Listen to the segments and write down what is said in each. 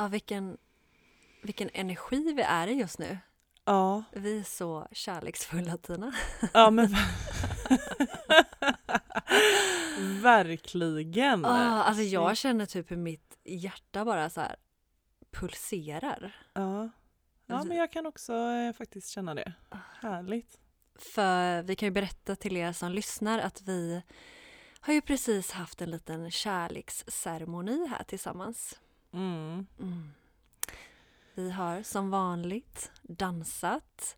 Ja, vilken, vilken energi vi är i just nu. Ja, Vi är så kärleksfulla Tina. ja men Verkligen! Ah, alltså jag känner typ hur mitt hjärta bara så här pulserar. Ja. ja, men jag kan också eh, faktiskt känna det. Härligt. För vi kan ju berätta till er som lyssnar att vi har ju precis haft en liten kärleksceremoni här tillsammans. Mm. Mm. Vi har som vanligt dansat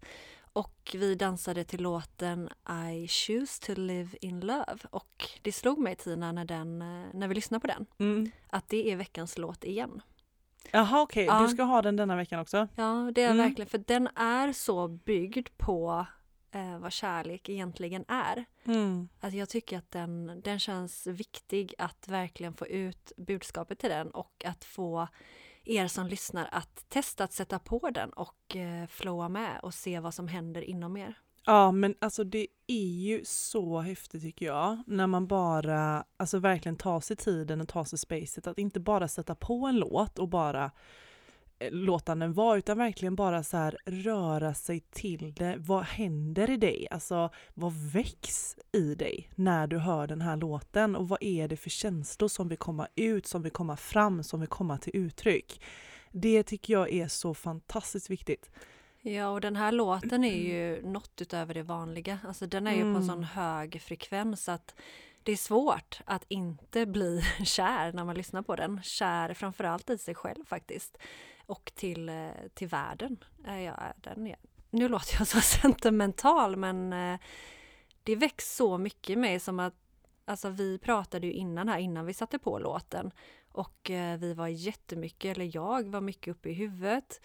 och vi dansade till låten I choose to live in love och det slog mig Tina när, den, eh, när vi lyssnade på den Mm. att det är veckans låt igen. Jaha okej, Ja. du ska ha den denna veckan också? Ja, det är Mm. verkligen för den är så byggd på eh, vad kärlek egentligen är. Mm. Att jag tycker att den, den känns viktig att verkligen få ut budskapet till den och att få er som lyssnar att testa att sätta på den och eh, flowa med och se vad som händer inom er. Ja men alltså det är ju så häftigt tycker jag när man bara alltså verkligen tar sig tiden och tar sig spacet att inte bara sätta på en låt och bara eh, låta den vara utan verkligen bara så här röra sig till det. Vad händer i dig? Alltså vad väcks i dig när du hör den här låten och vad är det för känslor som vill komma ut, som vill komma fram, som vill komma till uttryck? Det tycker jag är så fantastiskt viktigt. Ja, och den här låten är ju något utöver det vanliga. Alltså den är ju på en Mm. sån hög frekvens att det är svårt att inte bli kär när man lyssnar på den. Kär framförallt i sig själv faktiskt. Och till, eh, till världen. Ja, den är, nu låter jag så sentimental men eh, det väcks så mycket i mig som att Alltså vi pratade ju innan här, innan vi satte på låten. Och eh, vi var jättemycket, eller jag var mycket uppe i huvudet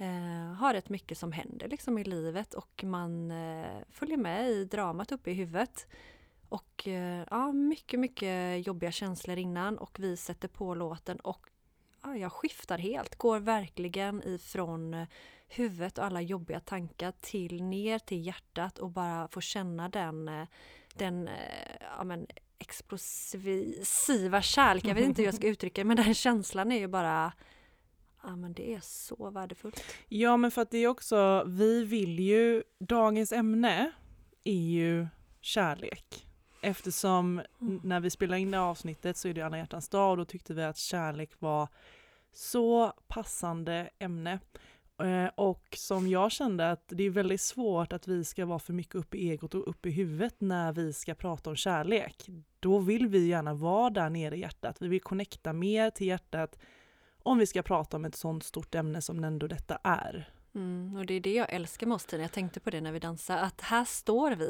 eh, har rätt mycket som händer liksom i livet och man eh, följer med i dramat uppe i huvudet. Och eh, ja, mycket, mycket jobbiga känslor innan och vi sätter på låten och jag skiftar helt, går verkligen ifrån eh, huvudet och alla jobbiga tankar till ner till hjärtat och bara få känna den, eh, den eh, ja, men, explosiva kärlek. Jag vet inte hur jag ska uttrycka det, men den känslan är ju bara Ja men det är så värdefullt. Ja men för att det är också, vi vill ju, dagens ämne är ju kärlek. Eftersom Mm. när vi spelar in det avsnittet så är det alla hjärtans dag och då tyckte vi att kärlek var så passande ämne. Eh, Och som jag kände att det är väldigt svårt att vi ska vara för mycket uppe i egot och uppe i huvudet när vi ska prata om kärlek. Då vill vi gärna vara där nere i hjärtat. Vi vill connecta mer till hjärtat om vi ska prata om ett sånt stort ämne som ändå detta är. Mm, och det är det jag älskar med oss Tina. Jag tänkte på det när vi dansade, att här står vi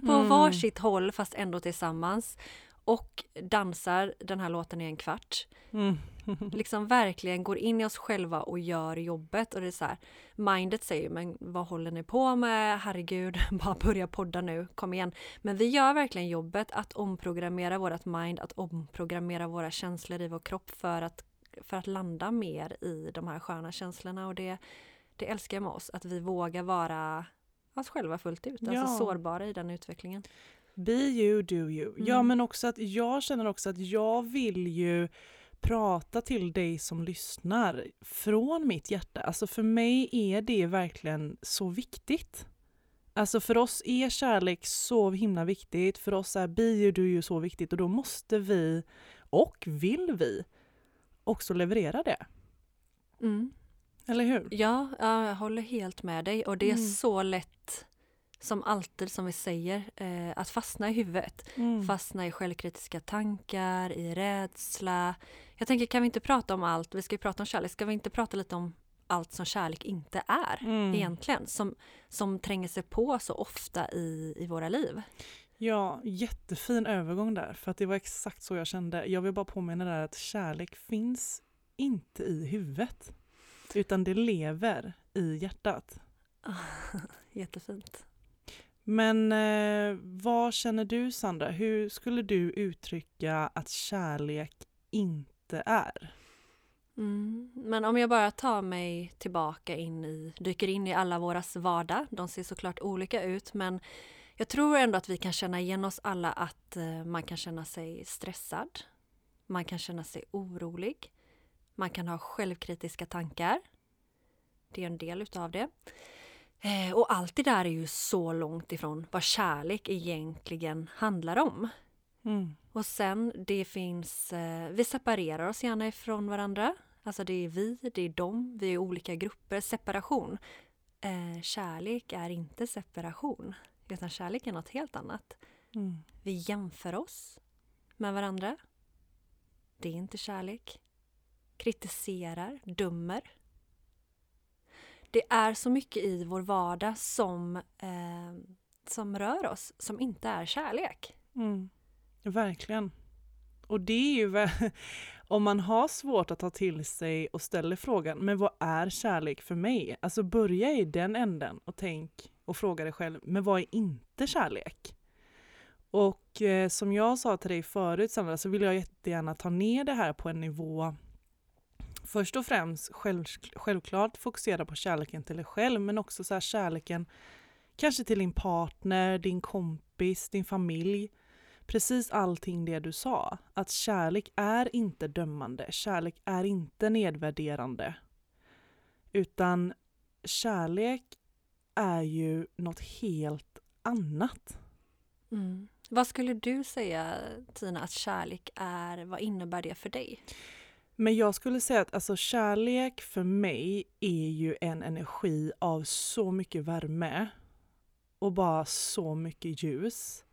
på Mm. varsitt håll fast ändå tillsammans och dansar den här låten i en kvart. Mm. Liksom verkligen går in i oss själva och gör jobbet och det är så här, mindet säger men vad håller ni på med? Herregud, bara börja podda nu, kom igen. Men vi gör verkligen jobbet att omprogrammera vårt mind, att omprogrammera våra känslor i vår kropp för att, för att landa mer i de här sköna känslorna och det, det älskar jag med oss, att vi vågar vara oss själva fullt ut, Ja. alltså sårbara i den utvecklingen. Be you, do you. Ja Mm. men också att jag känner också att jag vill ju prata till dig som lyssnar från mitt hjärta. Alltså för mig är det verkligen så viktigt. Alltså för oss är kärlek så himla viktigt, för oss är be you, do you så viktigt och då måste vi, och vill vi, också leverera det. Mm. Eller hur? Ja, ja, jag håller helt med dig och det är Mm. så lätt som alltid som vi säger eh, att fastna i huvudet. Mm. Fastna i självkritiska tankar, i rädsla. Jag tänker kan vi inte prata om allt, vi ska ju prata om kärlek, ska vi inte prata lite om allt som kärlek inte är Mm. egentligen som, som tränger sig på så ofta i, i våra liv. Ja, jättefin övergång där, för att det var exakt så jag kände. Jag vill bara påminna där att kärlek finns inte i huvudet, utan det lever i hjärtat. Jättefint. Men eh, vad känner du Sandra? Hur skulle du uttrycka att kärlek inte är? Mm. Men om jag bara tar mig tillbaka in i, dyker in i alla våras vardag. De ser såklart olika ut men jag tror ändå att vi kan känna igen oss alla att eh, man kan känna sig stressad. Man kan känna sig orolig. Man kan ha självkritiska tankar. Det är en del utav det. Eh, och allt det där är ju så långt ifrån vad kärlek egentligen handlar om. Mm. Och sen det finns, eh, vi separerar oss gärna ifrån varandra. Alltså det är vi, det är dem, vi är olika grupper. Separation. Eh, kärlek är inte separation, utan kärlek är något helt annat. Mm. Vi jämför oss med varandra. Det är inte kärlek. Kritiserar, dömer. Det är så mycket i vår vardag som, eh, som rör oss, som inte är kärlek. Mm. Verkligen. Och det är ju, om man har svårt att ta till sig och ställer frågan, men vad är kärlek för mig? Alltså börja i den änden och tänk och fråga dig själv, men vad är inte kärlek? Och eh, som jag sa till dig förut Sandra, så vill jag jättegärna ta ner det här på en nivå Först och främst själv, självklart fokusera på kärleken till dig själv, men också så här kärleken kanske till din partner, din kompis, din familj precis allting det du sa. Att kärlek är inte dömande, kärlek är inte nedvärderande. Utan kärlek är ju något helt annat. Mm. Vad skulle du säga Tina att kärlek är? Vad innebär det för dig? Men jag skulle säga att alltså, kärlek för mig är ju en energi av så mycket värme och bara så mycket ljus.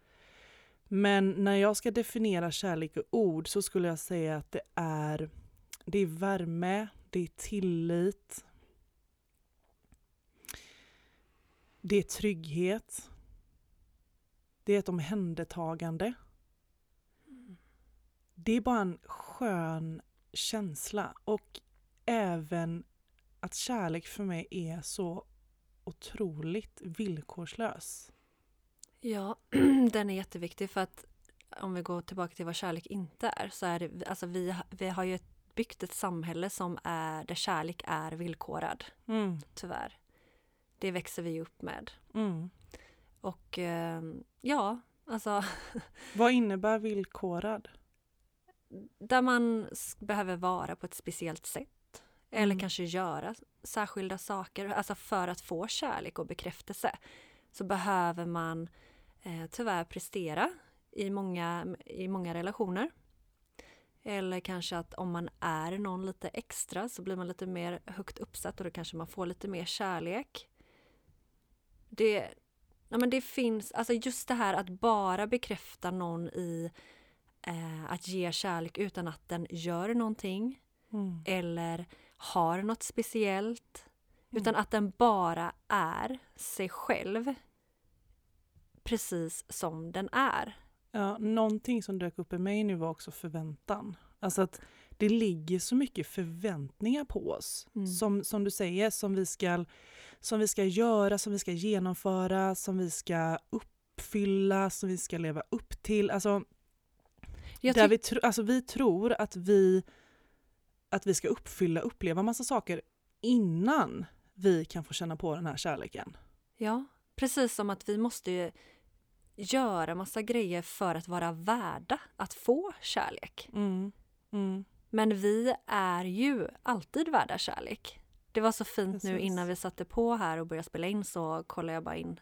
Men när jag ska definiera kärlek i ord så skulle jag säga att det är, det är värme, det är tillit, det är trygghet, det är ett omhändertagande. Det är bara en skön känsla och även att kärlek för mig är så otroligt villkorslös. Ja, den är jätteviktig för att om vi går tillbaka till vad kärlek inte är så är det, alltså vi, vi har ju byggt ett samhälle som är, där kärlek är villkorad, Mm, tyvärr. Det växer vi upp med. mm. Och eh, ja, alltså Vad innebär villkorad? Där man behöver vara på ett speciellt sätt. Eller Mm. kanske göra särskilda saker. Alltså för att få kärlek och bekräftelse så behöver man eh, tyvärr prestera i många, i många relationer. Eller kanske att om man är någon lite extra så blir man lite mer högt uppsatt och då kanske man får lite mer kärlek. Det, ja men det finns, alltså just det här att bara bekräfta någon i eh, att ge kärlek utan att den gör någonting Mm. eller har något speciellt. Mm. Utan att den bara är sig själv. Precis som den är. Ja, någonting som dök upp i mig nu var också förväntan. Alltså att det ligger så mycket förväntningar på oss. Mm. Som, som du säger, som vi, ska, som vi ska göra, som vi ska genomföra, som vi ska uppfylla, som vi ska leva upp till. Alltså, Jag där vi, tro, alltså vi tror att vi, att vi ska uppfylla, uppleva massa saker innan vi kan få känna på den här kärleken. Ja, precis som att vi måste ju göra massa grejer för att vara värda att få kärlek. Mm. Mm. Men vi är ju alltid värda kärlek. Det var så fint nu Precis. innan vi satte på här och började spela in så kollade jag bara in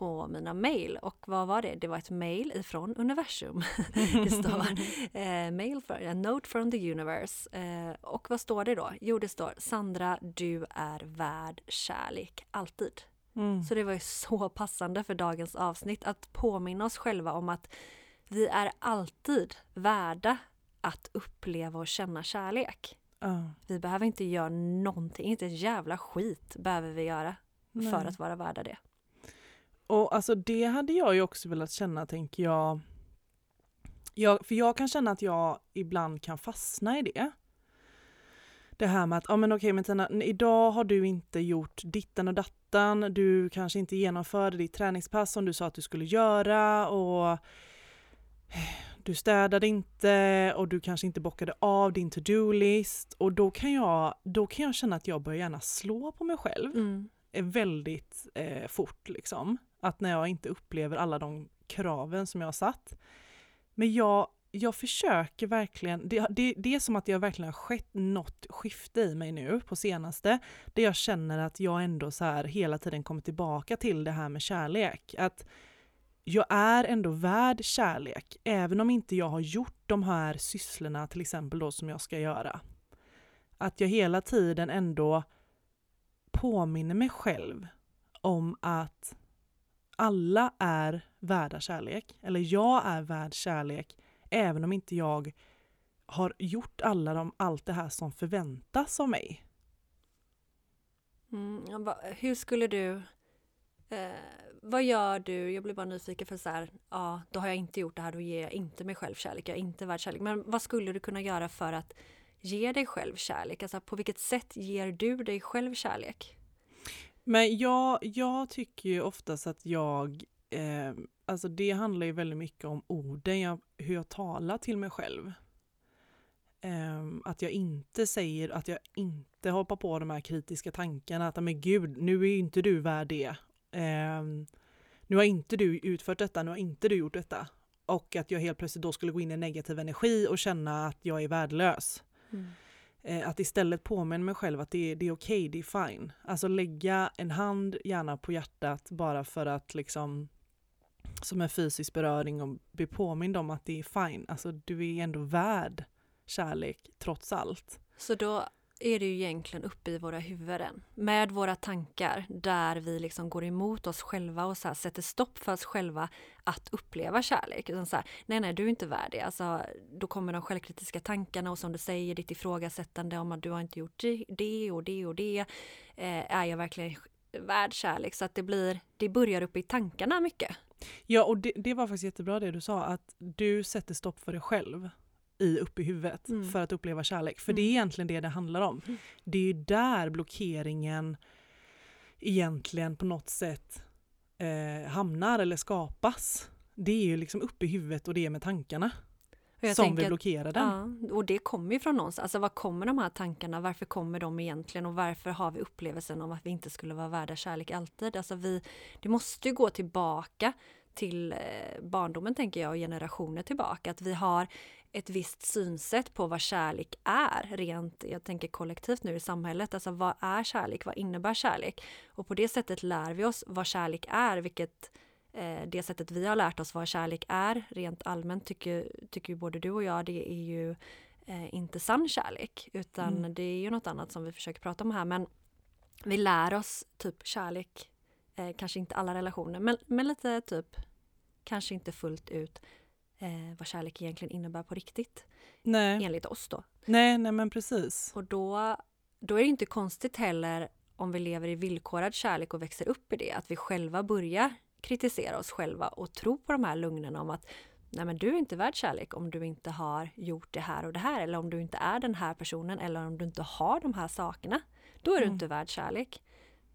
på mina mejl och vad var det? Det var ett mejl ifrån universum. det står eh, mail for, a note from the universe. Eh, och vad står det då? Jo, det står Sandra, du är värd kärlek alltid. Mm. Så det var ju så passande för dagens avsnitt att påminna oss själva om att vi är alltid värda att uppleva och känna kärlek. Ja. Vi behöver inte göra någonting, inte ett jävla skit behöver vi göra för Nej. att vara värda det. Och alltså det hade jag ju också velat känna, tänker jag. jag. För jag kan känna att jag ibland kan fastna i det. Det här med att, ja men okej men Tina, idag har du inte gjort ditten och dattan, du kanske inte genomförde ditt träningspass som du sa att du skulle göra och du städade inte och du kanske inte bockade av din to-do-list och då kan, jag, då kan jag känna att jag börjar gärna slå på mig själv Mm. väldigt eh, fort liksom. Att när jag inte upplever alla de kraven som jag har satt. Men jag, jag försöker verkligen, det, det, det är som att det verkligen har skett något skifte i mig nu på senaste, där jag känner att jag ändå så här hela tiden kommer tillbaka till det här med kärlek. Att jag är ändå värd kärlek, även om inte jag har gjort de här sysslorna till exempel då som jag ska göra. Att jag hela tiden ändå påminner mig själv om att alla är värda kärlek, eller jag är värd kärlek, även om inte jag har gjort alla de, allt det här som förväntas av mig. Mm, hur skulle du... Eh, vad gör du? Jag blir bara nyfiken för så här, ja, då har jag inte gjort det här, då ger jag inte mig själv kärlek, jag är inte värd kärlek. Men vad skulle du kunna göra för att ge dig själv kärlek? Alltså på vilket sätt ger du dig själv kärlek? Men jag, jag tycker ju oftast att jag, eh, alltså det handlar ju väldigt mycket om orden, jag, hur jag talar till mig själv. Eh, att jag inte säger, att jag inte hoppar på de här kritiska tankarna, att men gud, nu är ju inte du värd det. Eh, nu har inte du utfört detta, nu har inte du gjort detta. Och att jag helt plötsligt då skulle gå in i negativ energi och känna att jag är värdelös. Mm. Eh, att istället påminna mig själv att det är, det är okej, det är fine. Alltså lägga en hand gärna på hjärtat bara för att liksom som en fysisk beröring och bli påmind om att det är fine. Alltså du är ändå värd kärlek trots allt. Så då är det ju egentligen uppe i våra huvuden med våra tankar där vi liksom går emot oss själva och så här sätter stopp för oss själva att uppleva kärlek. Utan så här, nej, nej, du är inte värd det. Alltså, då kommer de självkritiska tankarna och som du säger, ditt ifrågasättande om att du har inte gjort det- det och det och det. Eh, är jag verkligen värd kärlek? Så att det blir, det börjar uppe i tankarna mycket. Ja, och det, det var faktiskt jättebra det du sa, att du sätter stopp för dig själv i uppe i huvudet Mm. för att uppleva kärlek. För det är Mm. egentligen det det handlar om. Mm. Det är ju där blockeringen egentligen på något sätt eh, hamnar eller skapas. Det är ju liksom uppe i huvudet och det är med tankarna som vi blockerar den. Ja, och det kommer ju från någonstans. Alltså var kommer de här tankarna? Varför kommer de egentligen? Och varför har vi upplevelsen om att vi inte skulle vara värda kärlek alltid? Alltså vi, det måste ju gå tillbaka till eh, barndomen tänker jag och generationer tillbaka. Att vi har ett visst synsätt på vad kärlek är rent, jag tänker kollektivt nu i samhället. Alltså vad är kärlek? Vad innebär kärlek? Och på det sättet lär vi oss vad kärlek är, vilket eh, det sättet vi har lärt oss vad kärlek är rent allmänt tycker, tycker både du och jag det är ju eh, inte sann kärlek utan Mm. det är ju något annat som vi försöker prata om här men vi lär oss typ kärlek, eh, kanske inte alla relationer men, men lite typ kanske inte fullt ut eh, vad kärlek egentligen innebär på riktigt Nej, enligt oss då. nej, nej men precis. Och då, då är det inte konstigt heller om vi lever i villkorad kärlek och växer upp i det, att vi själva börjar kritisera oss själva och tro på de här lugnen om att nej men du är inte värd kärlek om du inte har gjort det här och det här eller om du inte är den här personen eller om du inte har de här sakerna. Då är du Mm. inte värd kärlek.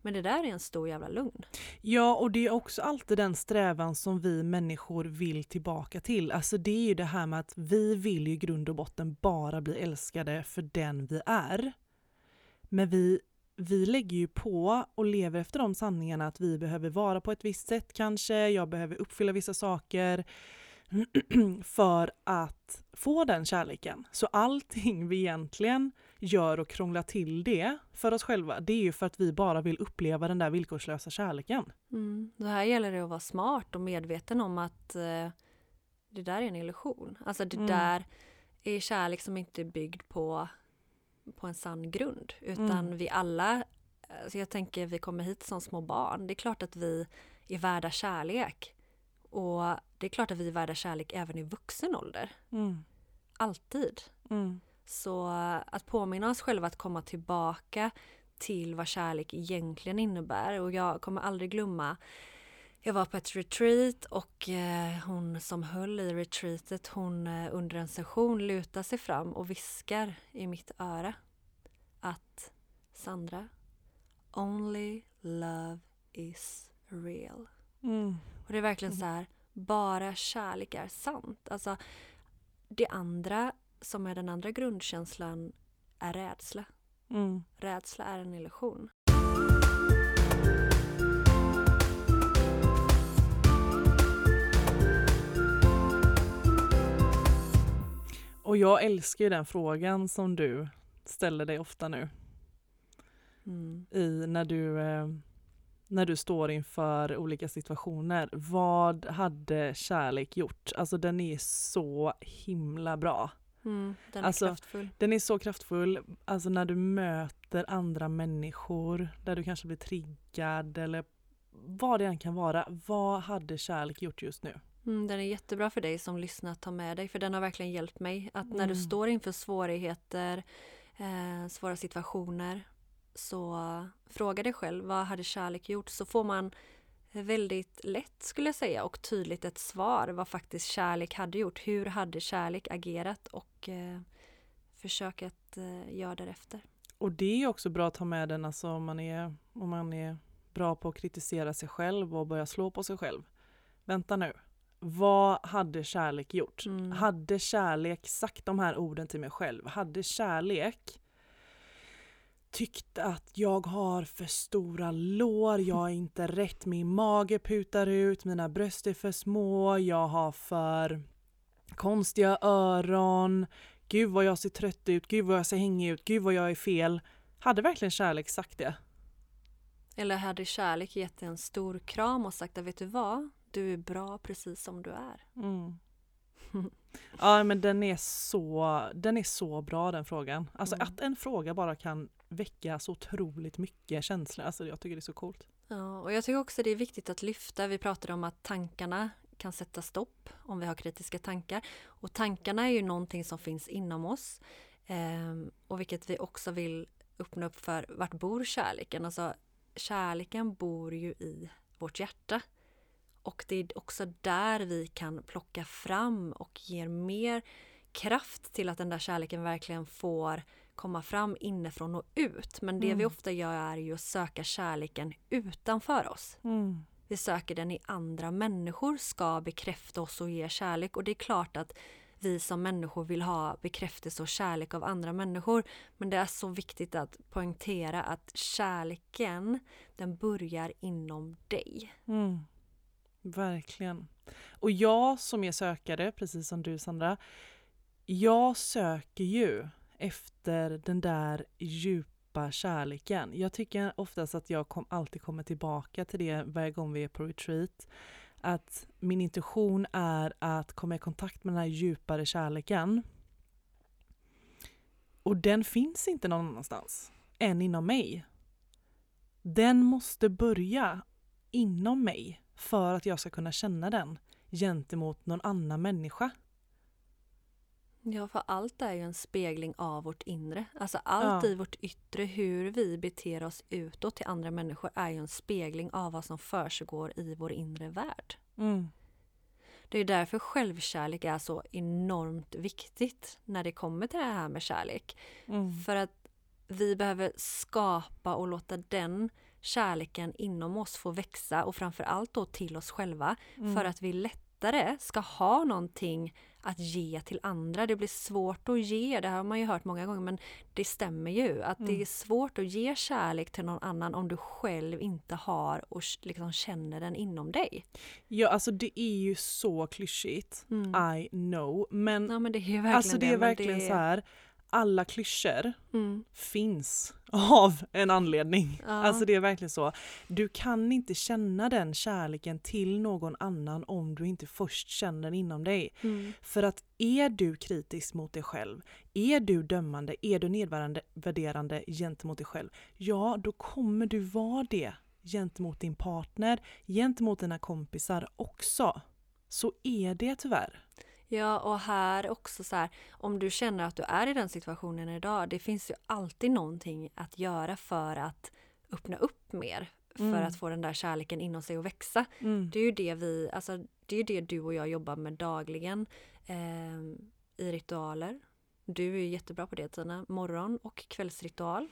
Men det där är en stor jävla lugn. Ja, och det är också alltid den strävan som vi människor vill tillbaka till. Alltså det är ju det här med att vi vill ju i grund och botten bara bli älskade för den vi är. Men vi, vi lägger ju på och lever efter de sanningarna att vi behöver vara på ett visst sätt kanske, jag behöver uppfylla vissa saker för att få den kärleken. Så allting vi egentligen gör och krånglar till det för oss själva, det är ju för att vi bara vill uppleva den där villkorslösa kärleken. Mm. Då här gäller det att vara smart och medveten om att eh, det där är en illusion. Alltså det Mm. där är kärlek som inte är byggd på, på en sann grund. Utan Mm. vi alla, alltså jag tänker vi kommer hit som små barn. Det är klart att vi är värda kärlek. Och det är klart att vi är värda kärlek även i vuxen ålder. Mm. Alltid. Så att påminna oss själva att komma tillbaka till vad kärlek egentligen innebär. Och jag kommer aldrig glömma jag var på ett retreat och eh, hon som höll i retreatet hon eh, under en session lutar sig fram och viskar i mitt öra att Sandra, only love is real. Mm. Och det är verkligen så här, bara kärlek är sant. Alltså det andra som är den andra grundkänslan är rädsla. Mm. Rädsla är en illusion. Och jag älskar ju den frågan som du ställer dig ofta nu. Mm. i när du, eh, när du står inför olika situationer. Vad hade kärlek gjort? Alltså den är så himla bra. Mm, den är Alltså, kraftfull. Den är så kraftfull, alltså när du möter andra människor där du kanske blir triggad eller vad det än kan vara. Vad hade kärlek gjort just nu? Mm, den är jättebra för dig som lyssnar att ta med dig för den har verkligen hjälpt mig. Att när du Mm. står inför svårigheter, eh, svåra situationer så fråga dig själv vad hade kärlek gjort? Så får man väldigt lätt skulle jag säga och tydligt ett svar vad faktiskt kärlek hade gjort. Hur hade kärlek agerat och eh, försök att eh, göra därefter. Och det är också bra att ha med den alltså om man är, om man är bra på att kritisera sig själv och börja slå på sig själv. Vänta nu. Vad hade kärlek gjort? Mm. Hade kärlek sagt de här orden till mig själv? Hade kärlek tyckt att jag har för stora lår, jag är inte rätt, min mage putar ut, mina bröst är för små, jag har för konstiga öron, gud vad jag ser trött ut, gud vad jag ser hängig ut, gud vad jag är fel. Hade verkligen kärlek sagt det? Eller hade kärlek gett en stor kram och sagt att vet du vad? Du är bra precis som du är. Mm. Ja men den är, så, den är så bra den frågan. Alltså Mm. att en fråga bara kan väcka så otroligt mycket känslor. Alltså jag tycker det är så coolt. Ja, och jag tycker också det är viktigt att lyfta. Vi pratade om att tankarna kan sätta stopp om vi har kritiska tankar. Och tankarna är ju någonting som finns inom oss. Ehm, och vilket vi också vill öppna upp för. Vart bor kärleken? Alltså kärleken bor ju i vårt hjärta. Och det är också där vi kan plocka fram och ger mer kraft till att den där kärleken verkligen får komma fram inifrån och ut. Men det vi Mm. ofta gör är ju att söka kärleken utanför oss. Mm. Vi söker den i andra människor ska bekräfta oss och ge kärlek och det är klart att vi som människor vill ha bekräftelse och kärlek av andra människor. Men det är så viktigt att poängtera att kärleken den börjar inom dig. Mm. Verkligen. Och jag som är sökare, precis som du Sandra, jag söker ju efter den där djupa kärleken. Jag tycker oftast att jag kom, alltid kommer tillbaka till det varje gång vi är på retreat. Att min intuition är att komma i kontakt med den här djupare kärleken. Och den finns inte någon annanstans än inom mig. Den måste börja inom mig för att jag ska kunna känna den gentemot någon annan människa. Ja, för allt är ju en spegling av vårt inre. Alltså allt Ja. i vårt yttre, hur vi beter oss utåt till andra människor är ju en spegling av vad som försiggår i vår inre värld. Mm. Det är därför självkärlek är så enormt viktigt när det kommer till det här med kärlek. Mm. För att vi behöver skapa och låta den kärleken inom oss få växa och framförallt då till oss själva Mm. för att vi lättare ska ha någonting att ge till andra. Det blir svårt att ge, det har man ju hört många gånger men det stämmer ju att det Mm. är svårt att ge kärlek till någon annan om du själv inte har och liksom känner den inom dig. Ja, alltså det är ju så klyschigt. I know. Men Ja men det är verkligen alltså det är verkligen det- så här. Alla klyschor Mm. finns av en anledning. Ja. Alltså det är verkligen så. Du kan inte känna den kärleken till någon annan om du inte först känner den inom dig. Mm. För att är du kritisk mot dig själv, är du dömande, är du nedvärderande värderande gentemot dig själv, ja då kommer du vara det gentemot din partner, gentemot dina kompisar också. Så är det tyvärr. Ja, och här också så här, om du känner att du är i den situationen idag, det finns ju alltid någonting att göra för att öppna upp mer. för Mm. att få den där kärleken inom sig att växa. Mm. Det är ju det vi, alltså det är det du och jag jobbar med dagligen eh, i ritualer. Du är ju jättebra på det Tina, morgon och kvällsritual.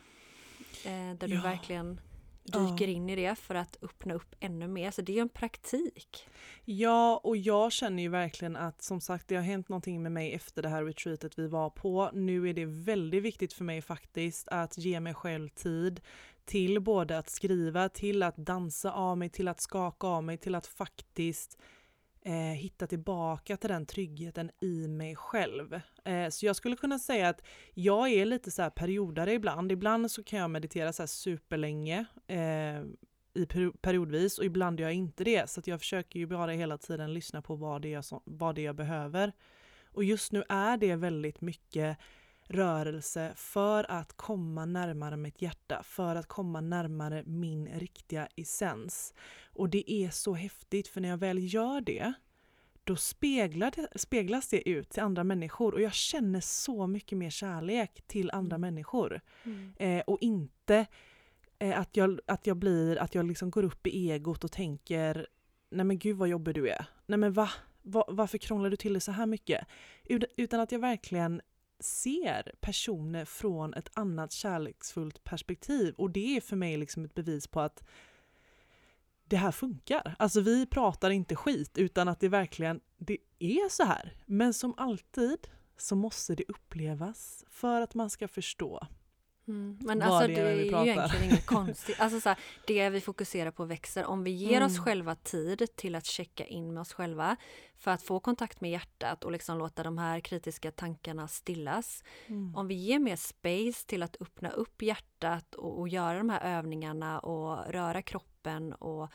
Eh, där du Ja. verkligen Ja. Dyker in i det för att öppna upp ännu mer. Så det är ju en praktik. Ja, och jag känner ju verkligen att som sagt det har hänt någonting med mig efter det här retreatet vi var på. Nu är det väldigt viktigt för mig faktiskt att ge mig själv tid till både att skriva, till att dansa av mig, till att skaka av mig, till att faktiskt eh, hitta tillbaka till den tryggheten i mig själv. Eh, så jag skulle kunna säga att jag är lite så här periodare ibland. Ibland så kan jag meditera så här superlänge. Eh, i periodvis och ibland gör jag inte det. Så att jag försöker ju bara hela tiden lyssna på vad det, är som, vad det är jag behöver. Och just nu är det väldigt mycket rörelse för att komma närmare mitt hjärta, för att komma närmare min riktiga essens. Och det är så häftigt för när jag väl gör det då det, speglas det ut till andra människor och jag känner så mycket mer kärlek till andra Mm. människor. Eh, och inte eh, att, jag, att jag blir, att jag liksom går upp i egot och tänker nej men gud vad jobbig du är. Nej men va? va varför krånglar du till det så här mycket? Ut- Utan att jag verkligen ser personer från ett annat kärleksfullt perspektiv och det är för mig liksom ett bevis på att det här funkar. Alltså vi pratar inte skit utan att det verkligen det är så här. Men som alltid så måste det upplevas för att man ska förstå. Mm. Men Vad alltså det det är är vi ju egentligen inget konstigt. Alltså så här, det vi fokuserar på växer. Om vi ger oss Mm. själva tid till att checka in med oss själva för att få kontakt med hjärtat och liksom låta de här kritiska tankarna stillas. Mm. Om vi ger mer space till att öppna upp hjärtat och, och göra de här övningarna och röra kroppen och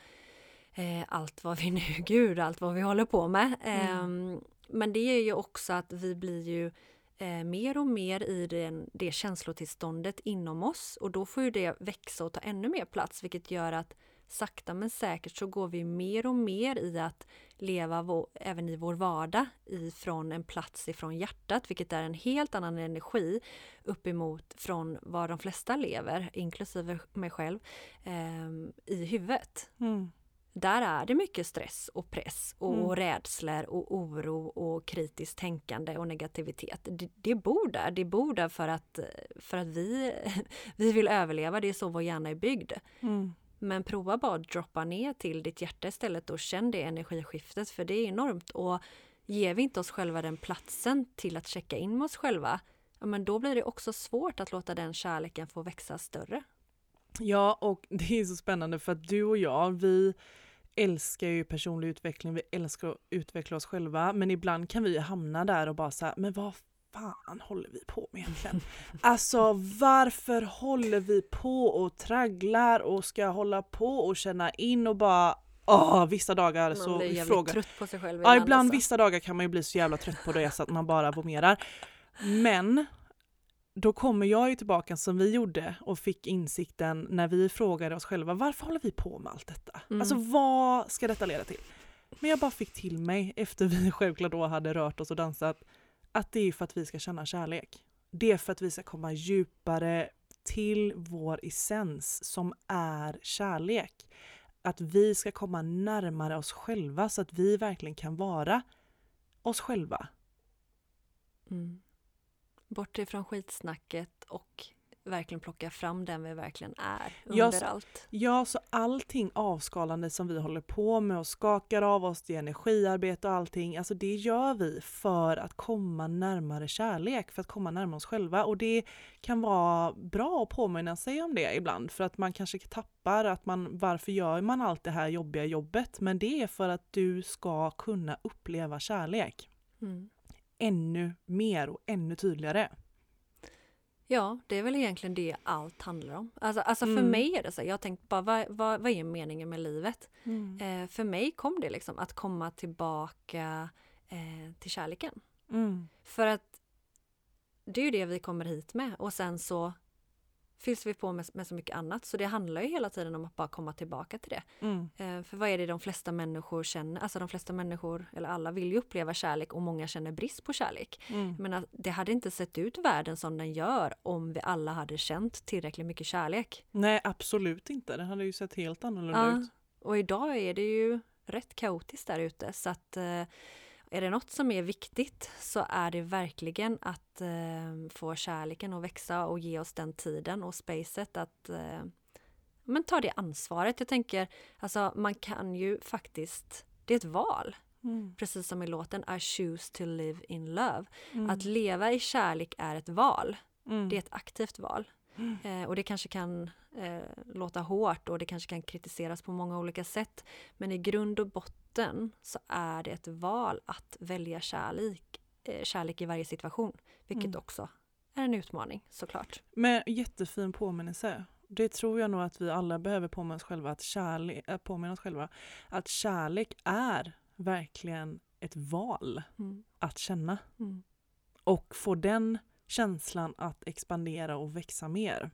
eh, allt vad vi nu, gud, allt vad vi håller på med. Ehm, men det är ju också att vi blir ju eh, mer och mer i den, det känslotillståndet inom oss och då får ju det växa och ta ännu mer plats vilket gör att sakta men säkert så går vi mer och mer i att leva vår, även i vår vardag ifrån en plats ifrån hjärtat vilket är en helt annan energi uppemot från vad de flesta lever, inklusive mig själv, eh, i huvudet Mm där är det mycket stress och press och Mm. rädslor och oro och kritiskt tänkande och negativitet. Det, det bor där. Det bor där för att, för att vi, vi vill överleva. Det är så vår hjärna är byggd. Mm. Men prova bara att droppa ner till ditt hjärta istället och känn det energiskiftet för det är enormt. Och ger vi inte oss själva den platsen till att checka in med oss själva, ja, men då blir det också svårt att låta den kärleken få växa större. Ja, och det är så spännande för att du och jag, vi älskar ju personlig utveckling, vi älskar att utveckla oss själva, men ibland kan vi hamna där och bara säga, men vad fan håller vi på med egentligen? Alltså varför håller vi på och tragglar och ska hålla på och känna in och bara, åh, vissa dagar Man så blir jävligt frågar trött på sig själv Ja, ibland alltså. vissa dagar kan man ju bli så jävla trött på det så att man bara vomerar. Men då kommer jag ju tillbaka som vi gjorde och fick insikten när vi frågade oss själva varför håller vi på med allt detta? Mm. Alltså vad ska detta leda till? Men jag bara fick till mig efter vi självklart då hade rört oss och dansat att det är för att vi ska känna kärlek. Det är för att vi ska komma djupare till vår essens som är kärlek. Att vi ska komma närmare oss själva så att vi verkligen kan vara oss själva. Mm. Bort ifrån skitsnacket och verkligen plocka fram den vi verkligen är Ja, under så- allt. Ja, så allting avskalande som vi håller på med och skakar av oss, det energiarbete och allting, alltså det gör vi för att komma närmare kärlek, för att komma närmare oss själva. Och det kan vara bra att påminna sig om det ibland, för att man kanske tappar att man, varför gör man allt det här jobbiga jobbet? Men det är för att du ska kunna uppleva kärlek Mm. Ännu mer och ännu tydligare. Ja, det är väl egentligen det allt handlar om. Alltså, alltså för Mm. mig är det så, jag har tänkt bara vad, vad, vad är meningen med livet? Eh, för mig kom det liksom att komma tillbaka eh, till kärleken. Mm. För att det är ju det vi kommer hit med och sen så fylls vi på med, med så mycket annat. Så det handlar ju hela tiden om att bara komma tillbaka till det. Mm. Eh, för vad är det de flesta människor känner? Alltså de flesta människor, eller alla vill ju uppleva kärlek och många känner brist på kärlek. Mm. Men det hade inte sett ut världen som den gör om vi alla hade känt tillräckligt mycket kärlek. Nej, absolut inte. Det hade ju sett helt annorlunda Ja, ut. och idag är det ju rätt kaotiskt där ute så att eh, är det något som är viktigt så är det verkligen att eh, få kärleken att växa och ge oss den tiden och spacet att eh, men ta det ansvaret. Jag tänker, alltså man kan ju faktiskt, det är ett val. Mm. Precis som i låten I choose to live in love. Mm. Att leva i kärlek är ett val. Mm. Det är ett aktivt val. Mm. Eh, och det kanske kan eh, låta hårt och det kanske kan kritiseras på många olika sätt. Men i grund och botten så är det ett val att välja kärlek, eh, kärlek i varje situation. Vilket Mm. också är en utmaning såklart. Men jättefin påminnelse. Det tror jag nog att vi alla behöver påminna oss själva att kärlek, äh, påminna oss själva att kärlek är verkligen ett val Mm. att känna Mm. och få den känslan att expandera och växa mer.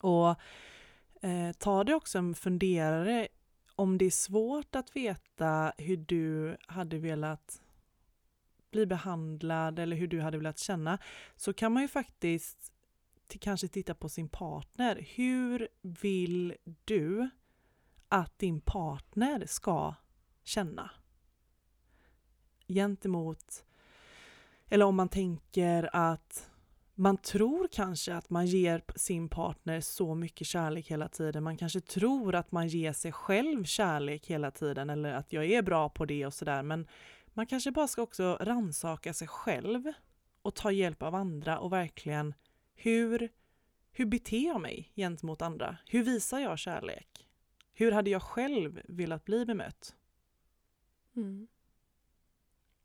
Och eh, ta det också en funderare om det är svårt att veta hur du hade velat bli behandlad eller hur du hade velat känna så kan man ju faktiskt till, kanske titta på sin partner. Hur vill du att din partner ska känna? Gentemot, eller om man tänker att man tror kanske att man ger sin partner så mycket kärlek hela tiden. Man kanske tror att man ger sig själv kärlek hela tiden eller att jag är bra på det och sådär. Men man kanske bara ska också ransaka sig själv och ta hjälp av andra och verkligen hur, hur beter jag mig gentemot andra? Hur visar jag kärlek? Hur hade jag själv velat bli bemött? Mm.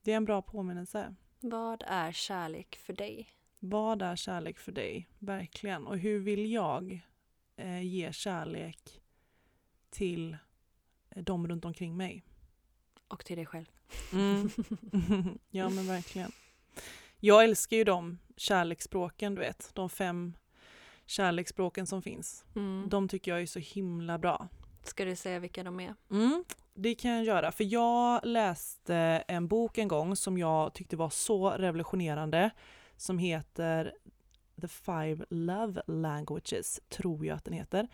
Det är en bra påminnelse. Vad är kärlek för dig? Vad är kärlek för dig? Verkligen. Och hur vill jag eh, ge kärlek till eh, de runt omkring mig? Och till dig själv. Mm. ja men verkligen. Jag älskar ju de kärleksspråken, du vet. De fem kärleksspråken som finns. Mm. De tycker jag är så himla bra. Ska du säga vilka de är? Mm, det kan jag göra. För jag läste en bok en gång som jag tyckte var så revolutionerande. Som heter The Five Love Languages, tror jag att den heter.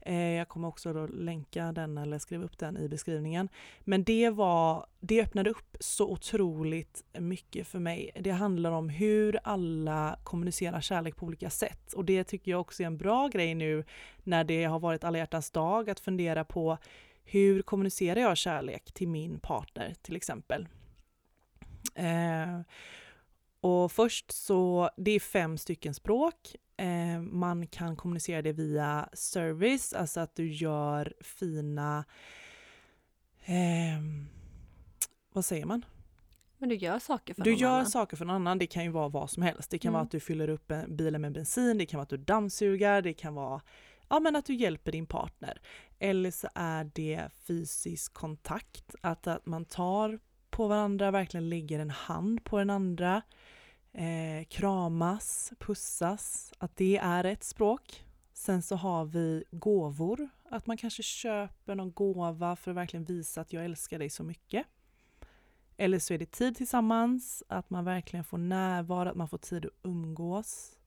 Eh, jag kommer också då länka den eller skriva upp den i beskrivningen. Men det var, det öppnade upp så otroligt mycket för mig. Det handlar om hur alla kommunicerar kärlek på olika sätt. Och det tycker jag också är en bra grej nu när det har varit alla hjärtans dag att fundera på hur kommunicerar jag kärlek till min partner till exempel? Eh, och först så, det är fem stycken språk. Eh, man kan kommunicera det via service, alltså att du gör fina, eh, vad säger man? Men du gör saker för Du någon gör annan. saker för någon annan, det kan ju vara vad som helst. Det kan vara Mm. att du fyller upp en- bilen med bensin, det kan vara att du dammsugar, det kan vara ja, men att du hjälper din partner. Eller så är det fysisk kontakt, att, att man tar på varandra, verkligen lägger en hand på den andra, eh, kramas, pussas, att det är ett språk. Sen så har vi gåvor, att man kanske köper någon gåva för att verkligen visa att jag älskar dig så mycket. Eller så är det tid tillsammans, att man verkligen får närvaro, att man får tid att umgås.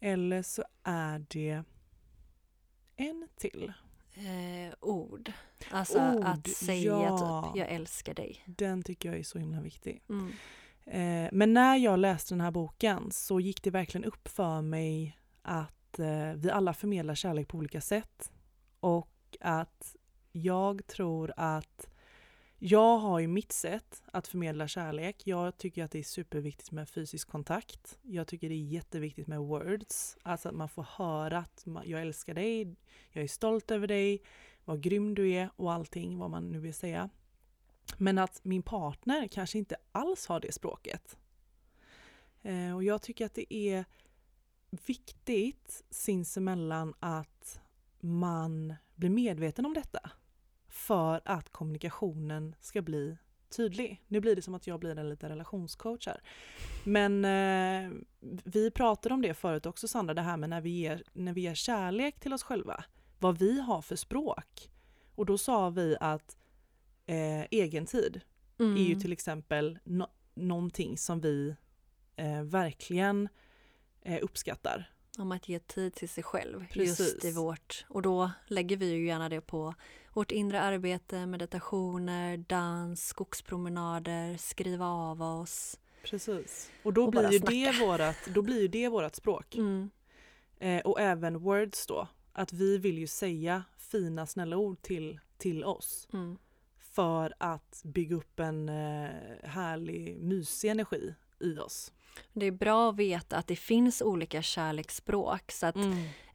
Eller så är det en till. Eh, ord. Alltså Ord, att säga ja. typ, jag älskar dig. Den tycker jag är så himla viktig. Mm. Eh, men när jag läste den här boken så gick det verkligen upp för mig att eh, vi alla förmedlar kärlek på olika sätt. Och att jag tror att jag har ju mitt sätt att förmedla kärlek. Jag tycker att det är superviktigt med fysisk kontakt. Jag tycker det är jätteviktigt med words. Alltså att man får höra att man, jag älskar dig, jag är stolt över dig, vad grym du är och allting vad man nu vill säga. Men att min partner kanske inte alls har det språket. Eh, och jag tycker att det är viktigt sinsemellan att man blir medveten om detta. För att kommunikationen ska bli tydlig. Nu blir det som att jag blir en liten relationscoach här. Men eh, vi pratade om det förut också Sandra, det här med när vi, ger, när vi ger kärlek till oss själva. Vad vi har för språk. Och då sa vi att eh, egentid Mm. är ju till exempel no någonting som vi eh, verkligen eh, uppskattar. Om att ge tid till sig själv Precis. just i vårt, och då lägger vi ju gärna det på vårt inre arbete, meditationer, dans, skogspromenader, skriva av oss. Precis. Och då, Och blir ju snacka. det vårat, då blir ju det vårat språk. Mm. Eh, och även words då. Att vi vill ju säga fina snälla ord till, till oss. Mm. För att bygga upp en eh, härlig mysig energi i oss. Det är bra att veta att det finns olika kärleksspråk så att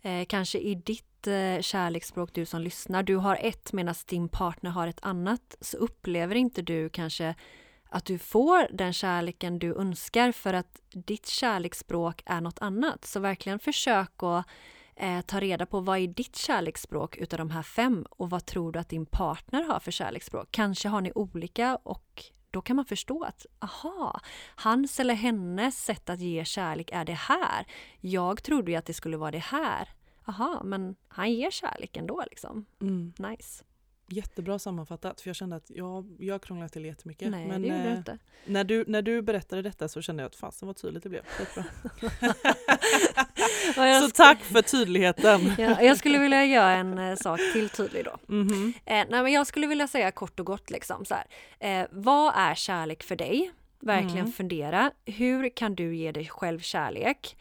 eh, kanske i ditt eh, kärleksspråk, du som lyssnar, du har ett medan din partner har ett annat så upplever inte du kanske att du får den kärleken du önskar för att ditt kärleksspråk är något annat. Så verkligen försök att eh, ta reda på vad är ditt kärleksspråk utav de här fem och vad tror du att din partner har för kärleksspråk? Kanske har ni olika och då kan man förstå att aha, hans eller hennes sätt att ge kärlek är det här. Jag trodde ju att det skulle vara det här. Aha, men han ger kärlek ändå liksom. Mm. Nice. Jättebra sammanfattat för jag kände att jag, jag krånglade till jättemycket. Nej, Men det gjorde du eh, inte. när, du, när du berättade detta så kände jag att fasen vad tydligt det blev. Jag, så tack för tydligheten. ja, jag skulle vilja göra en eh, sak till tydlig då. Mhm. Eh, nej, men jag skulle vilja säga kort och gott liksom så här. Eh, vad är kärlek för dig? Verkligen Mm. fundera. Hur kan du ge dig själv kärlek?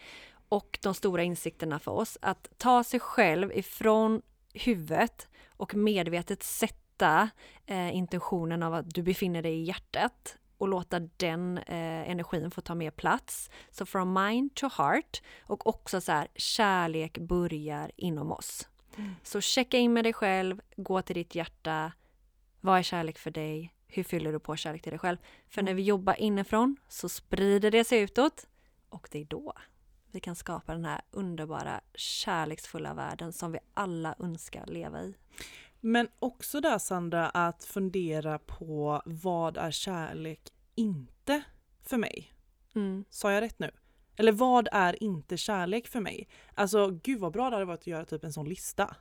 Och de stora insikterna för oss. Att ta sig själv ifrån huvudet och medvetet sätta eh, intentionen av att du befinner dig i hjärtat och låta den eh, energin få ta mer plats. Så from mind to heart och också så här, kärlek börjar inom oss. Så checka in med dig själv, gå till ditt hjärta. Vad är kärlek för dig? Hur fyller du på kärlek till dig själv? För när vi jobbar inifrån så sprider det sig utåt och det är då vi kan skapa den här underbara kärleksfulla världen som vi alla önskar leva i. Men också där Sandra att fundera på vad är kärlek inte för mig? Mm. Sa jag rätt nu? Eller vad är inte kärlek för mig? Alltså gud vad bra det hade varit att göra typ en sån lista.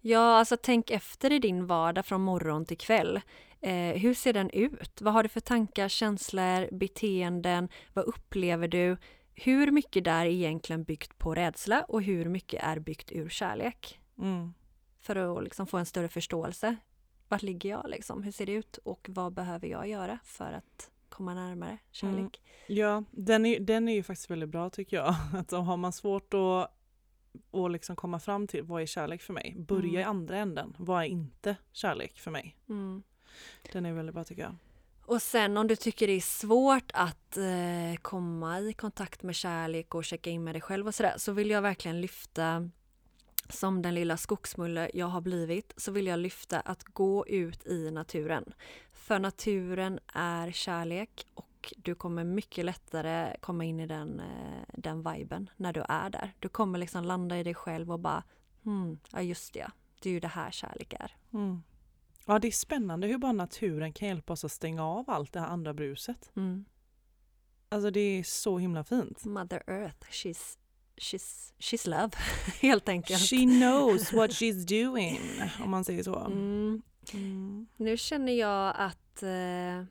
Ja, alltså tänk efter i din vardag från morgon till kväll. Eh, hur ser den ut? Vad har du för tankar, känslor, beteenden? Vad upplever du? Hur mycket där är egentligen byggt på rädsla och hur mycket är byggt ur kärlek? Mm. För att liksom få en större förståelse. Vart ligger jag liksom? Hur ser det ut? Och vad behöver jag göra för att komma närmare kärlek? Mm. Ja, den är, den är ju faktiskt väldigt bra tycker jag. Att har man svårt att, att liksom komma fram till vad är kärlek för mig? Börja Mm. i andra änden. Vad är inte kärlek för mig? Mm. Den är väldigt bra tycker jag. Och sen om du tycker det är svårt att eh, komma i kontakt med kärlek och checka in med dig själv och sådär så vill jag verkligen lyfta som den lilla skogsmulle jag har blivit så vill jag lyfta att gå ut i naturen. För naturen är kärlek och du kommer mycket lättare komma in i den, eh, den viben när du är där. Du kommer liksom landa i dig själv och bara hmm, ja just det, det är ju det här kärlek är. Mm. Ja, det är spännande hur bara naturen kan hjälpa oss att stänga av allt det här andra bruset. Mm. Alltså det är så himla fint. Mother Earth, she's, she's, she's love, helt enkelt. She knows what she's doing, om man säger så. Mm. Mm. Nu känner jag att eh,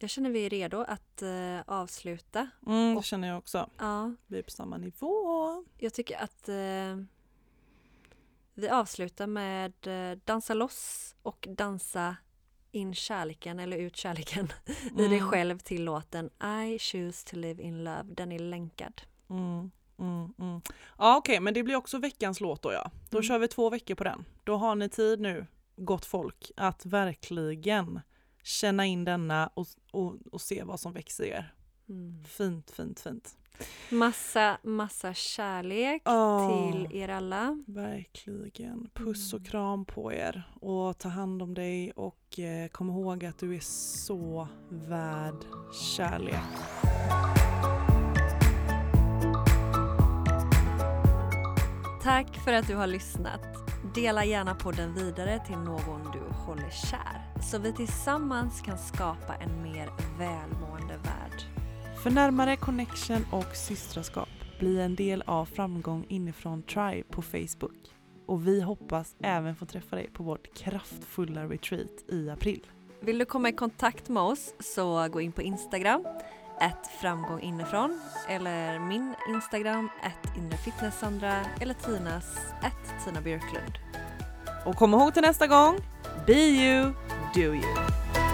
jag känner vi är redo att eh, avsluta. Mm, det Och- känner jag också. Ja, Vi är på samma nivå. jag tycker att eh, vi avslutar med eh, dansa loss och dansa in kärleken eller ut kärleken i dig Mm. själv till låten I choose to live in love. Den är länkad. Mm, mm, mm. Ja okej, men det blir också veckans låt då ja. Då Mm. kör vi två veckor på den. Då har ni tid nu, gott folk, att verkligen känna in denna och, och, och se vad som växer i er. Mm. Fint, fint, fint. Massa, massa kärlek Åh, till er alla. Verkligen. Puss och Mm. kram på er och ta hand om dig och eh, kom ihåg att du är så värd kärlek. Tack för att du har lyssnat. Dela gärna podden vidare till någon du håller kär så vi tillsammans kan skapa en mer välmående värld. För närmare connection och systraskap, bli en del av Framgång inifrån Tribe på Facebook. Och vi hoppas även få träffa dig på vårt kraftfulla retreat i april. Vill du komma i kontakt med oss så gå in på Instagram, ett framgång inifrån eller min Instagram, ett inrefitnesssandra eller Tinas, ett Tina Björklund. Och kom ihåg till nästa gång, be you, do you.